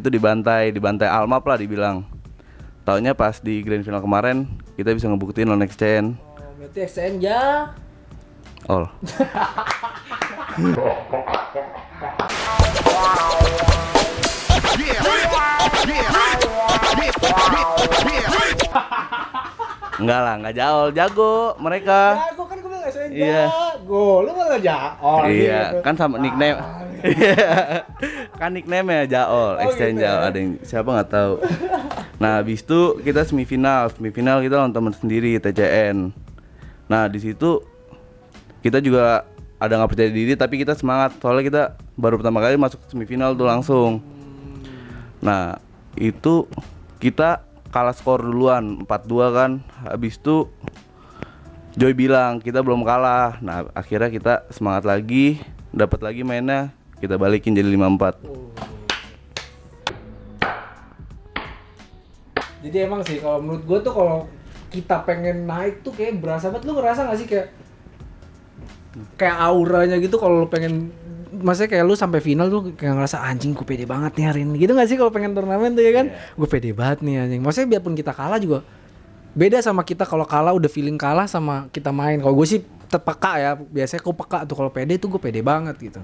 itu dibantai dibantai Almap lah dibilang taunya pas di grand final kemarin kita bisa ngebuktiin lawan XCN Oh, berarti XCN ya. all Enggak lah, enggak jauh, jago mereka. Jago kan gue bilang XCN Iya. jago. Lu malah jago. iya, gitu. kan sama nickname. Iya. kan nickname ya Jaol, Oh, Extend gitu ya? Jaol. Ada yang siapa nggak tahu. Nah, habis itu kita semifinal. Semifinal kita lawan teman sendiri TCN. Nah, di situ kita juga ada nggak percaya diri tapi kita semangat soalnya kita baru pertama kali masuk semifinal tuh langsung. Nah, itu kita kalah skor duluan 4-2 kan. Habis itu Joy bilang kita belum kalah. Nah, akhirnya kita semangat lagi, dapat lagi mainnya, kita balikin jadi 5-4. Jadi emang sih kalau menurut gue tuh kalau kita pengen naik tuh kayak berasa banget. Lu ngerasa gak sih kayak kayak auranya gitu kalau lu pengen maksudnya kayak lu sampai final tuh kayak ngerasa anjing gue pede banget nih hari ini. Gitu gak sih kalau pengen turnamen tuh ya kan? Gue pede banget nih anjing. Maksudnya biarpun kita kalah juga beda sama kita kalau kalah udah feeling kalah sama kita main. Kalau gue sih terpeka ya biasanya gue peka tuh kalau pede tuh gue pede banget gitu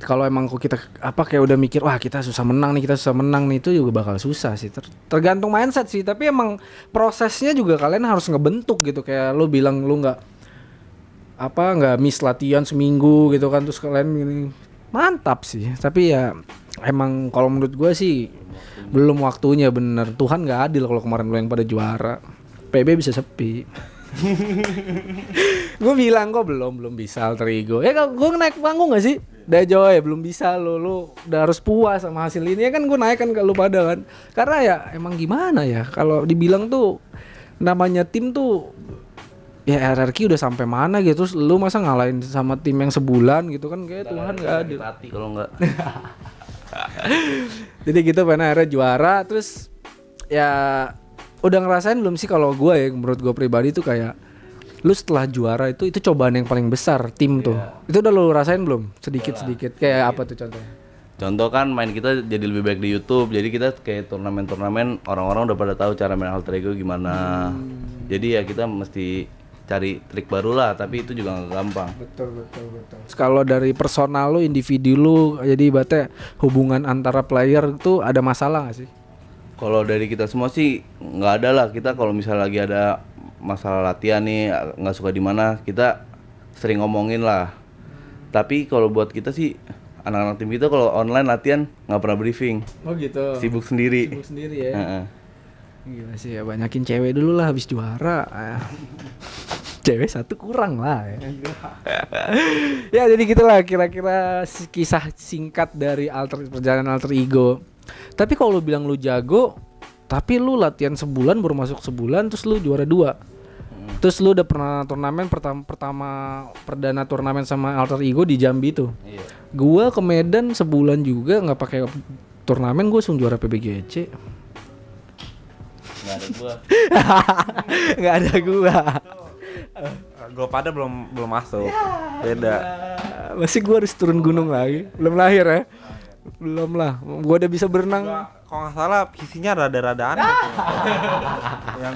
kalau emang kok kita apa kayak udah mikir wah kita susah menang nih kita susah menang nih itu juga bakal susah sih. Ter- tergantung mindset sih tapi emang prosesnya juga kalian harus ngebentuk gitu. Kayak lu bilang lu nggak apa nggak miss latihan seminggu gitu kan terus kalian gini mantap sih. Tapi ya emang kalau menurut gue sih belum waktunya bener. Tuhan nggak adil kalau kemarin lu yang pada juara. PB bisa sepi. Gue bilang kok belum belum bisa alter ego? Ya gue naik panggung gak sih udah Joy belum bisa lo. Lu udah harus puas sama hasil ini. Ya kan gue naik kan ke lu pada kan. Karena ya emang gimana ya? Kalau dibilang tuh namanya tim tuh ya RRQ udah sampai mana gitu. Terus lu masa ngalahin sama tim yang sebulan gitu kan? Kayak Tuhan gak adil. Hati kalau enggak. jadi gitu pada akhirnya juara. Terus ya udah ngerasain belum sih kalau gue ya? Menurut gue pribadi tuh kayak lu setelah juara itu itu cobaan yang paling besar tim tuh itu udah lu rasain belum sedikit sedikit kayak apa tuh contohnya Contoh kan main kita jadi lebih baik di YouTube. Jadi kita kayak turnamen-turnamen orang-orang udah pada tahu cara main alter ego gimana. Jadi ya kita mesti cari trik baru lah, tapi itu juga nggak gampang. betul betul betul kalau dari personal lu individu lu jadi ibaratnya hubungan antara player tuh ada masalah gak sih Kalau dari kita semua sih nggak ada lah. Kita kalau misalnya lagi ada masalah latihan nih nggak suka di mana, kita sering ngomongin lah. Tapi kalau buat kita sih anak-anak tim kita kalau online latihan nggak pernah briefing, oh gitu sibuk sendiri. Sibuk sendiri ya Heeh. Gila sih ya banyakin cewek dulu lah habis juara. Cewek satu kurang lah ya. ya jadi gitulah kira-kira kisah singkat dari alter perjalanan alter ego. Tapi kalau lu bilang lu jago, tapi lu latihan sebulan baru masuk sebulan terus lu juara dua. Terus lu udah pernah turnamen pertama pertama perdana turnamen sama alter ego di Jambi tuh. Iya. Gua ke Medan sebulan juga nggak pakai turnamen gue langsung juara PBGC. Nggak ada gua. nggak ada gua Gue pada belum belum masuk. Beda. Ah, masih gua harus turun gunung lagi belum lahir ya belum lah gua udah bisa berenang. Kalau nggak salah visinya rada-rada aneh. tuh. Yang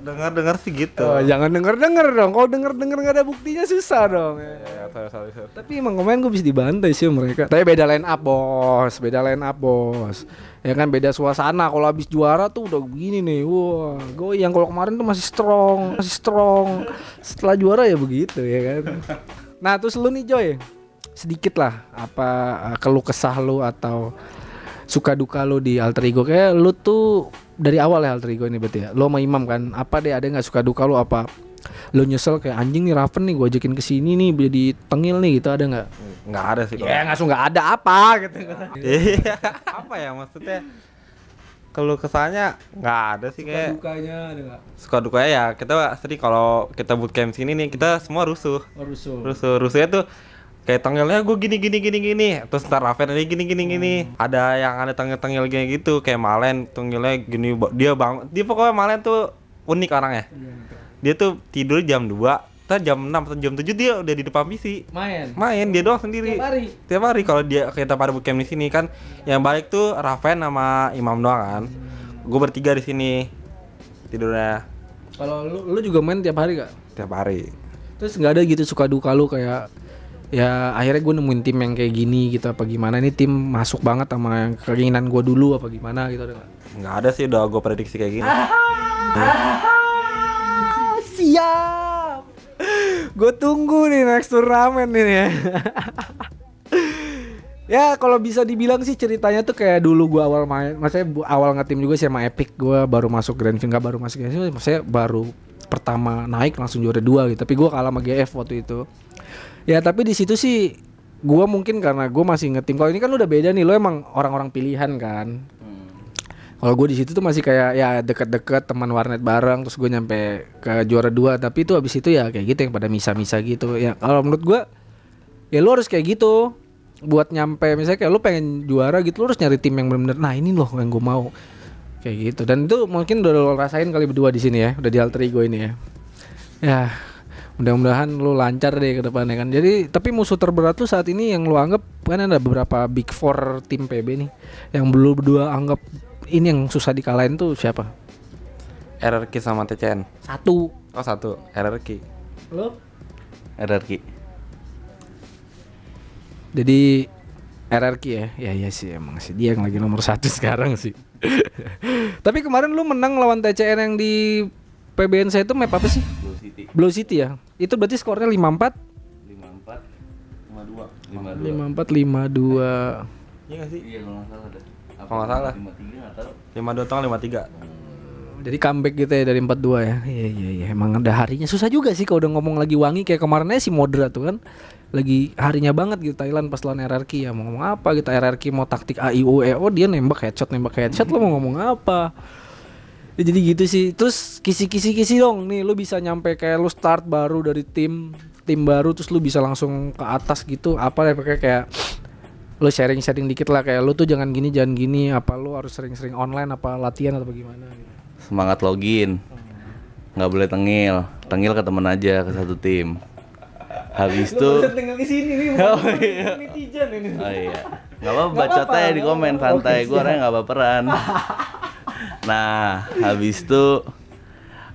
dengar-dengar sih gitu. oh, jangan denger denger dong. Kalau denger denger nggak ada buktinya susah dong. Ya, sorry, sorry, sorry. tapi emang kemarin gue bisa dibantai sih mereka. Tapi beda line up bos. Beda line up bos. Ya kan beda suasana. Kalau habis juara tuh udah begini nih. Wah goyang kalau kemarin tuh masih strong masih strong. Setelah juara ya begitu ya kan. Nah terus lu nih Joy sedikit lah apa uh, keluh kesah lu atau suka duka lu di alter ego. Kayak lu tuh dari awal ya alter ego ini berarti ya? Lu sama Imam kan? Apa deh ada nggak suka duka lu? Apa lu nyesel kayak anjing nih Raven nih gue ajakin ke sini nih jadi tengil nih gitu ada nggak? Nggak ada sih. ya langsung nggak ada apa gitu. Iya. Apa ya maksudnya? Kalau kesannya nggak ada sih kayak. dukanya ada suka dukanya ya kita sering kalau kita bootcamp sini nih kita semua rusuh. Oh, rusuh. Rusuh rusuhnya tuh kayak tengilnya gue gini gini gini gini. Terus ntar Raven ini gini gini gini. Ada yang ada tengil tengil kayak gitu kayak Malen tengilnya gini dia bang dia pokoknya Malen tuh unik orangnya. Dia tuh tidur jam 2 kita jam 6 atau jam 7 dia udah di depan PC Main. main dia doang sendiri. Tiap hari. tiap hari kalau dia kita pada bootcamp di sini kan yang balik tuh Raven sama Imam doang kan. Gue bertiga di sini tidurnya. Kalau lu lu juga main tiap hari gak? tiap hari. Terus nggak ada gitu suka duka lu kayak ya akhirnya gue nemuin tim yang kayak gini gitu apa gimana ini tim masuk banget sama yang keinginan gue dulu apa gimana gitu ada nggak? ada sih udah gue prediksi kayak gini siap. Gue tunggu nih next turnamen ini ya. ya kalau bisa dibilang sih ceritanya tuh kayak dulu gue awal main, maksudnya awal ngetim juga sih sama Epic gue baru masuk Grand Final nggak baru masuk Grand Final, maksudnya baru pertama naik langsung juara dua gitu. Tapi gue kalah sama GF waktu itu. Ya tapi di situ sih gue mungkin karena gue masih ngetim. Kalau ini kan lu udah beda nih, lo emang orang-orang pilihan kan. Kalau gue di situ tuh masih kayak ya deket-deket teman warnet bareng, terus gue nyampe ke juara dua. Tapi itu abis itu ya kayak gitu yang pada misa-misa gitu. Ya kalau menurut gue, ya lu harus kayak gitu. Buat nyampe misalnya kayak lu pengen juara gitu, lu harus nyari tim yang bener-bener. Nah ini loh yang gue mau. Kayak gitu. Dan itu mungkin udah lo rasain kali berdua di sini ya, udah di alter ego ini ya. Ya, mudah-mudahan lu lancar deh ke depannya kan. Jadi tapi musuh terberat lu saat ini yang lu anggap kan ada beberapa big four tim PB nih yang belum berdua anggap ini yang susah dikalahin tuh siapa? RRQ sama TCN Satu. oh satu RRQ Lo? RRQ Jadi RRQ ya, ya ya sih emang sih dia yang lagi nomor satu sekarang sih. Tapi kemarin lu menang lawan TCN yang di PBN saya itu map apa sih? Blue City. Blue City ya. Itu berarti skornya 54 54 52 52 54 52. iya gak sih? Iya kalau nggak salah ada apa Kalau nggak salah. 53 nggak tahu. 52 tengah 53 Jadi comeback gitu ya dari 42 ya. Iya iya iya. Emang ada harinya. Susah juga sih kalau udah ngomong lagi wangi. Kayak kemarin aja si Modra tuh kan. Lagi harinya banget gitu. Thailand pas lawan RRQ ya. Mau ngomong apa gitu? RRQ mau taktik AIU E oh dia nembak headshot nembak headshot. Lo mau ngomong apa Ya, jadi gitu sih. Terus kisi-kisi kisi dong. Nih lu bisa nyampe kayak lu start baru dari tim tim baru terus lu bisa langsung ke atas gitu. Apa ya pakai kayak lu sharing-sharing dikit lah. Kayak lu tuh jangan gini jangan gini. Apa lu harus sering-sering online apa latihan atau bagaimana gitu. semangat login. Nggak boleh tengil. Tengil ke temen aja ke satu tim. Habis itu tinggal di sini nih Oh, iya. netizen ini. oh iya. Nggak apa bacot aja di komen santai. Gue orangnya nggak baperan nah habis itu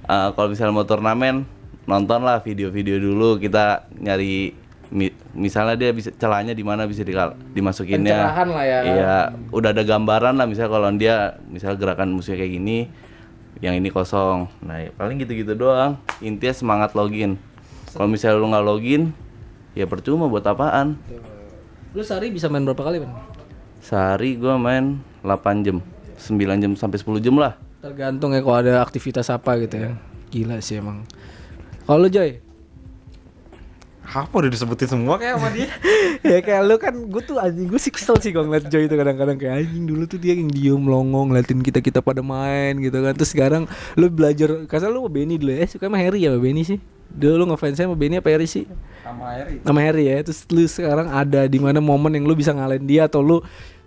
eh, kalau misalnya mau turnamen nontonlah video-video dulu. Kita nyari mi- misalnya dia bisa celahnya di mana bisa dimasukinnya. Pencerahan lah ya. iya udah ada gambaran lah. Misalnya kalau dia misalnya gerakan musuhnya kayak gini yang ini kosong. Nah ya paling gitu-gitu doang. Intinya semangat login. Kalau misalnya lu nggak login ya percuma buat apaan. Lu sehari bisa main berapa kali, Bang? sehari gua main 8 jam 9 jam sampai 10 jam lah Tergantung ya kalau ada aktivitas apa gitu ya. Gila sih emang. Kalau lu Joy? apa udah disebutin semua kayak sama dia ya kayak lu kan gue tuh anjing gue sih kesel sih kalau ngeliat Joy itu kadang-kadang kayak anjing dulu tuh dia yang diem melongo ngeliatin kita kita pada main gitu kan terus sekarang lu belajar kasar lu sama Benny dulu ya suka sama Harry ya sama Benny sih dulu lu ngefansnya sama Benny apa Harry sih? Sama Eri sama Harry ya. Terus lu sekarang ada di mana momen yang lu bisa ngalahin dia atau lu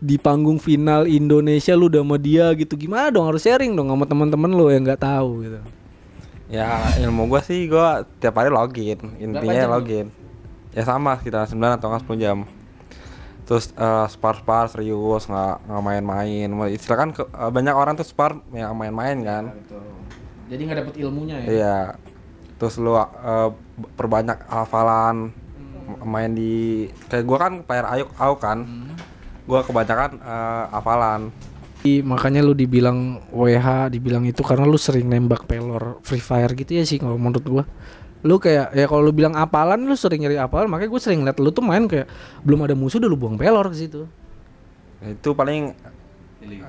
di panggung final Indonesia lu udah sama dia gitu? Gimana dong? Harus sharing dong sama teman-teman lu yang nggak tahu gitu. Ya ilmu gua sih gua tiap hari login. Intinya jam? login. Ya sama sekitar 9 atau nggak 10 jam. Terus eh, spar spar serius nggak nggak main-main. Istilah kan ke- eh, banyak orang tuh spar yang main-main kan. Jadi nggak dapet ilmunya ya? Iya terus lu eh, perbanyak hafalan m- main di kayak gua kan player ayuk au kan. Gua kebanyakan eh, hafalan. I- makanya lu dibilang WH dibilang itu karena lu sering nembak pelor Free Fire gitu ya sih kalau menurut gua. Lu kayak ya kalau lu bilang apalan lu sering nyari apalan makanya gue sering liat lu tuh main kayak belum ada musuh udah lu buang pelor ke situ. Itu paling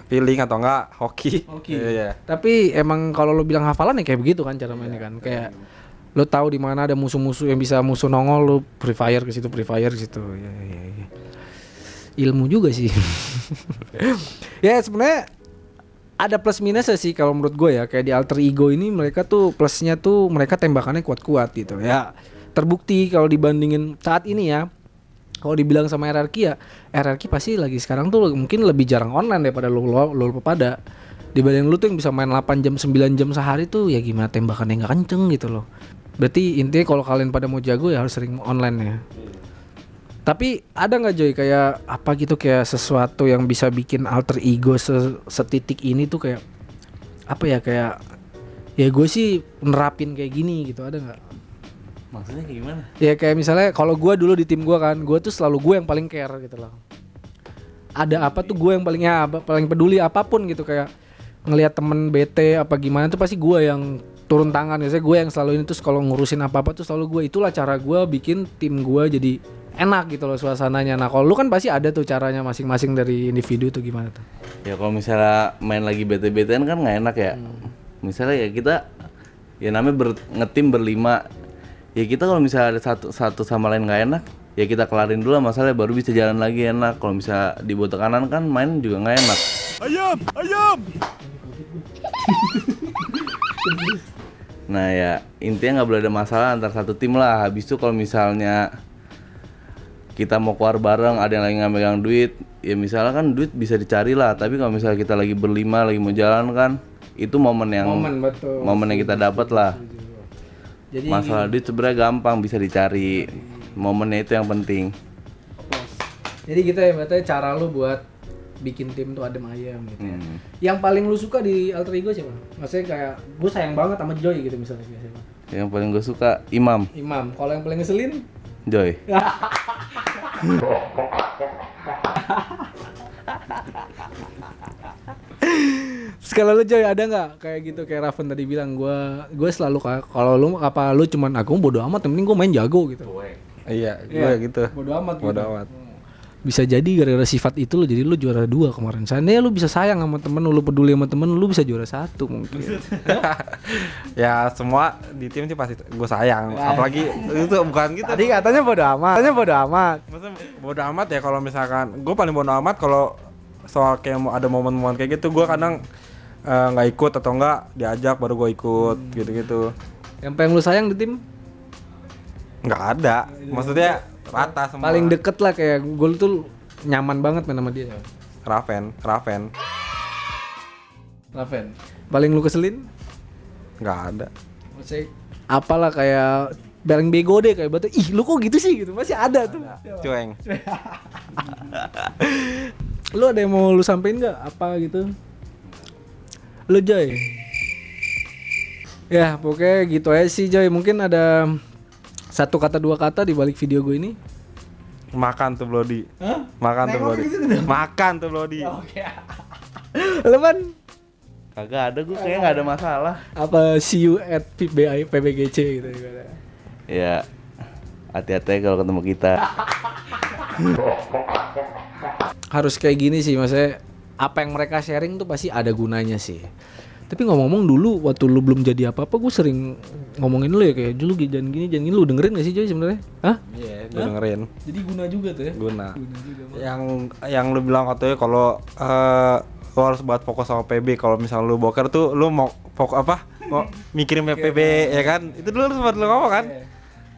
feeling. atau enggak hoki. Hoki. iya tapi emang kalau lu bilang hafalan ya kayak begitu kan cara mainnya kan. Kayak lu tahu di mana ada musuh-musuh yang bisa musuh nongol lu Free Fire ke situ Free Fire ke situ. Ya, ya, ya. ilmu juga sih. Ya sebenarnya ada plus minusnya sih kalau menurut gue ya. Kayak di alter ego ini mereka tuh plusnya tuh mereka tembakannya kuat-kuat gitu. Ya terbukti kalau dibandingin saat ini ya. Kalau dibilang sama RRQ ya RRQ pasti lagi sekarang tuh mungkin lebih jarang online daripada lu lu, lu pada. Dibanding lu tuh yang bisa main 8 jam 9 jam sehari tuh ya gimana tembakannya nggak kenceng gitu loh Berarti intinya kalau kalian pada mau jago ya harus sering online ya. Tapi ada nggak Joy kayak apa gitu kayak sesuatu yang bisa bikin alter ego se- setitik ini tuh kayak apa ya kayak ya gue sih nerapin kayak gini gitu ada nggak? Maksudnya kayak gimana? Ya kayak misalnya kalau gue dulu di tim gue kan, gue tuh selalu gue yang paling care gitu loh. Ada apa tuh gue yang paling ya apa- paling peduli apa pun gitu kayak ngelihat temen bete apa gimana tuh pasti gue yang turun tangan biasanya gue yang selalu ini terus kalau ngurusin apa apa tuh selalu gue itulah cara gue bikin tim gue jadi enak gitu loh suasananya nah kalau lu kan pasti ada tuh caranya masing-masing dari individu tuh gimana tuh Ya kalau misalnya main lagi bete-betean kan nggak enak ya. Misalnya ya kita ya namanya ber, ngetim berlima. Ya kita kalau misalnya ada satu satu sama lain nggak enak, ya kita kelarin dulu lah masalahnya baru bisa jalan lagi enak. Kalau misalnya dibawa tekanan kan main juga nggak enak. Nah ya intinya nggak boleh ada masalah antar satu tim lah. Habis itu kalau misalnya kita mau keluar bareng, ada yang lagi nggak megang duit, ya misalnya kan duit bisa dicari lah. Tapi kalau misalnya kita lagi berlima, lagi mau jalan kan, itu momen yang momen betul momen yang kita dapat lah. jadi Masalah duit sebenarnya gampang bisa dicari. Momennya itu yang penting. jadi gitu ya berarti cara lu buat bikin tim tuh adem ayam gitu ya Hmm. yang paling lu suka di alter ego siapa maksudnya kayak gue sayang banget sama Joy gitu misalnya biasanya Yang paling gue suka Imam, Imam kalau yang paling ngeselin Joy. Kalau lu Joy ada nggak kayak gitu kayak Raven tadi bilang gue gue selalu kayak kalau lu apa lu cuman aku bodo amat yang penting gue main jago gitu Iya, gue Iya, gitu. bodo amat Bodo gitu. amat. Bisa jadi gara-gara sifat itu lo jadi lu juara dua kemarin. Seandainya lu bisa sayang sama temen lu, lu peduli sama temen lu, lu bisa juara satu mungkin. Ya semua di tim sih pasti gue sayang. Apalagi itu bukan gitu. tadi katanya bodo amat. Katanya bodo amat. Maksudnya bodo amat ya kalau misalkan gue paling bodo amat kalau soal kayak ada momen-momen kayak gitu gue kadang eh, nggak ikut atau enggak diajak baru gue ikut gitu-gitu. Yang paling lu sayang di tim? Nggak ada. Maksudnya rata semua. Paling deket lah kayak gue tuh nyaman banget main sama dia. Raven Raven. Raven. Paling lu keselin? Nggak ada. Maksudnya apalah kayak paling bego deh kayak batu. Ih lu kok gitu sih? Gitu masih ada tuh. cueng. Lu ada yang mau lu sampein nggak? Apa gitu? Lu Joy. Ya pokoknya gitu aja sih Joy. Mungkin ada satu kata dua kata di balik video gue ini makan tuh Blodi Hah? makan tuh Nengok Blodi gitu dong. makan tuh Blodi Oke. Lu kan Kagak ada gue kayaknya nggak ada masalah. apa see you at PBI PBGC gitu. Ya hati-hati kalau ketemu kita. Harus kayak gini sih maksudnya apa yang mereka sharing tuh pasti ada gunanya sih. Tapi ngomong-ngomong dulu waktu lu belum jadi apa-apa gue sering ngomongin lu ya kayak dulu jangan gini jangan gini. Lu dengerin gak sih Joy sebenarnya? Hah? iya gue dengerin. Jadi guna juga tuh ya. guna. Guna juga. Bang. yang yang lu bilang katanya kalau eh lu harus buat fokus sama PB kalau misal lu boker tuh lu mau fokus apa? Mau mikirin PB ya kan? Itu dulu lu sempat lu ngomong kan?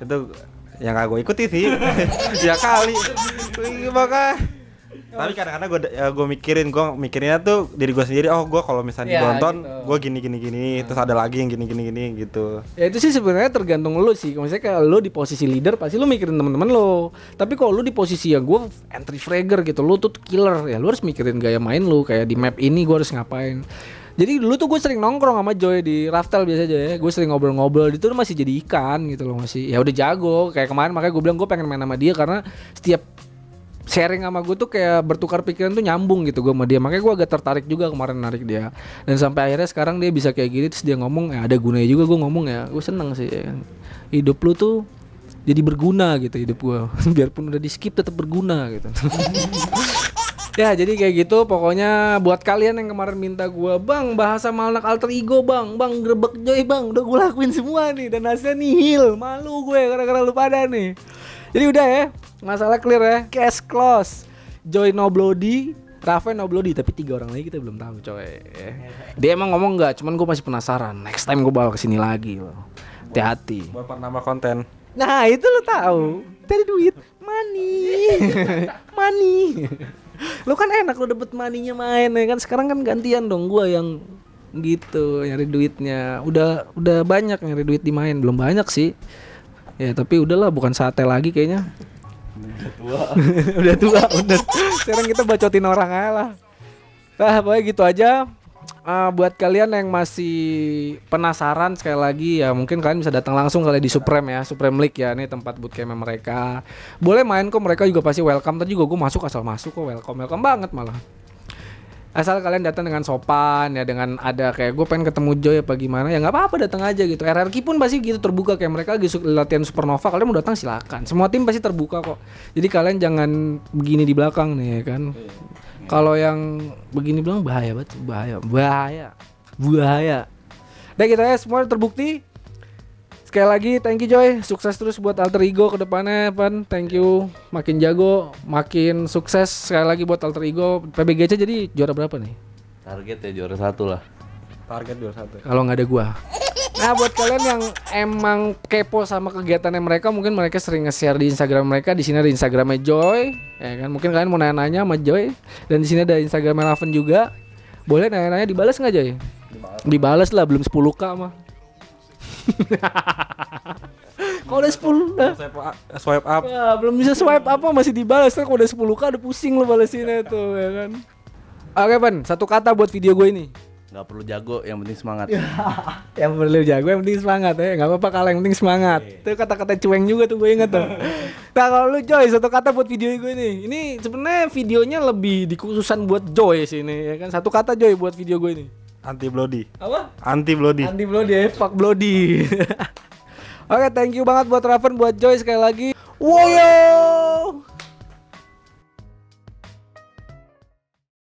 Itu yang gak gue ikuti sih. Ya kali. Makanya tapi kadang-kadang gue gue mikirin gue mikirinnya tuh diri gue sendiri oh gue kalau misalnya Ya, ditonton gitu. gue gini gini gini terus ada lagi yang gini gini gini gitu Ya itu sih sebenarnya tergantung lu sih. Kalau Misalnya kayak lu di posisi leader pasti lu mikirin teman-teman lu. Tapi kalau lu di posisi yang gue entry fragger gitu, lu tuh killer ya. Lu harus mikirin gaya main lu kayak di map ini gue harus ngapain. Jadi dulu tuh gue sering nongkrong sama Joy di Raftel biasa aja ya. Gue sering ngobrol-ngobrol itu tuh masih jadi ikan gitu loh masih. Ya udah jago kayak kemarin makanya gue bilang gue pengen main sama dia karena setiap sharing sama gue tuh kayak bertukar pikiran tuh nyambung gitu gue sama dia. Makanya gue agak tertarik juga kemarin narik dia. Dan sampai akhirnya sekarang dia bisa kayak gini terus dia ngomong ya ada gunanya juga gue ngomong ya. Gue seneng sih ya. kan. hidup lu tuh jadi berguna gitu hidup gue biarpun udah di skip tetap berguna gitu. Ya jadi kayak gitu. Pokoknya buat kalian yang kemarin minta gue bang bahasa malnak alter ego bang. Bang grebek joy bang. Udah gue lakuin semua nih. Dan hasilnya nihil. Malu gue gara-gara lu pada nih. Jadi udah ya masalah clear ya cash close. Joy no bloody Rafa no bloody tapi tiga orang lagi kita belum tahu coy. Dia emang ngomong nggak cuman gue masih penasaran. Next time gue bawa ke sini lagi loh hati-hati. Buat nambah konten. Nah itu lo tahu. Dari duit money. Money. Lo kan enak lo dapet maninya main ya kan? Sekarang kan gantian dong gua yang gitu nyari duitnya. Udah udah banyak nyari duit di main. Belum banyak sih. Ya tapi udahlah bukan sate lagi kayaknya udah tua udah sekarang kita bacotin orang aja lah. Nah pokoknya gitu aja. Ah, buat kalian yang masih penasaran sekali lagi ya mungkin kalian bisa datang langsung kali di Supreme ya Supreme League ya. Ini tempat bootcamp mereka. Boleh main kok mereka juga pasti welcome. Tadi juga gue masuk asal masuk kok welcome. Welcome banget malah asal kalian datang dengan sopan ya dengan ada kayak gue pengen ketemu Joy apa gimana ya nggak apa-apa datang aja gitu. RRQ pun pasti gitu terbuka kayak mereka lagi latihan supernova kalian mau datang silakan. Semua tim pasti terbuka kok. Jadi kalian jangan begini di belakang nih ya kan. Kalau yang begini bilang bahaya banget bahaya bahaya bahaya. Dan kita ya semua terbukti Sekali lagi thank you Joy, sukses terus buat alter ego ke depannya Pan. Thank you, makin jago, makin sukses sekali lagi buat alter ego. PBGC jadi juara berapa nih? Target ya juara satu lah. Target 21. Kalau nggak ada gua. Nah buat kalian yang emang kepo sama kegiatannya mereka, mungkin mereka sering nge-share di Instagram mereka. Di sini ada Instagramnya Joy, ya kan? Mungkin kalian mau nanya-nanya sama Joy. Dan di sini ada Instagramnya Raven juga. Boleh nanya-nanya dibalas nggak Joy? Dibalas lah, belum 10k mah. Kalau udah 10 dah. Swipe up, swipe up. Ya, belum bisa swipe apa masih dibalas kan kalau udah 10k udah pusing lo balesinnya tuh ya kan. Oke, Pan, satu kata buat video gue ini. Nggak perlu jago, yang penting semangat. yang perlu jago yang penting semangat ya nggak apa-apa kalah yang penting semangat itu kata-kata cueng juga tuh gue inget tuh nah kalau lu Joy satu kata buat video gue ini ini sebenarnya videonya lebih dikhususan buat Joy sih ini ya kan satu kata Joy buat video gue ini Anti bloody. apa? Anti bloody. anti bloody ya fuck bloody. Oke thank you banget buat Raven buat Joy sekali lagi. Woyo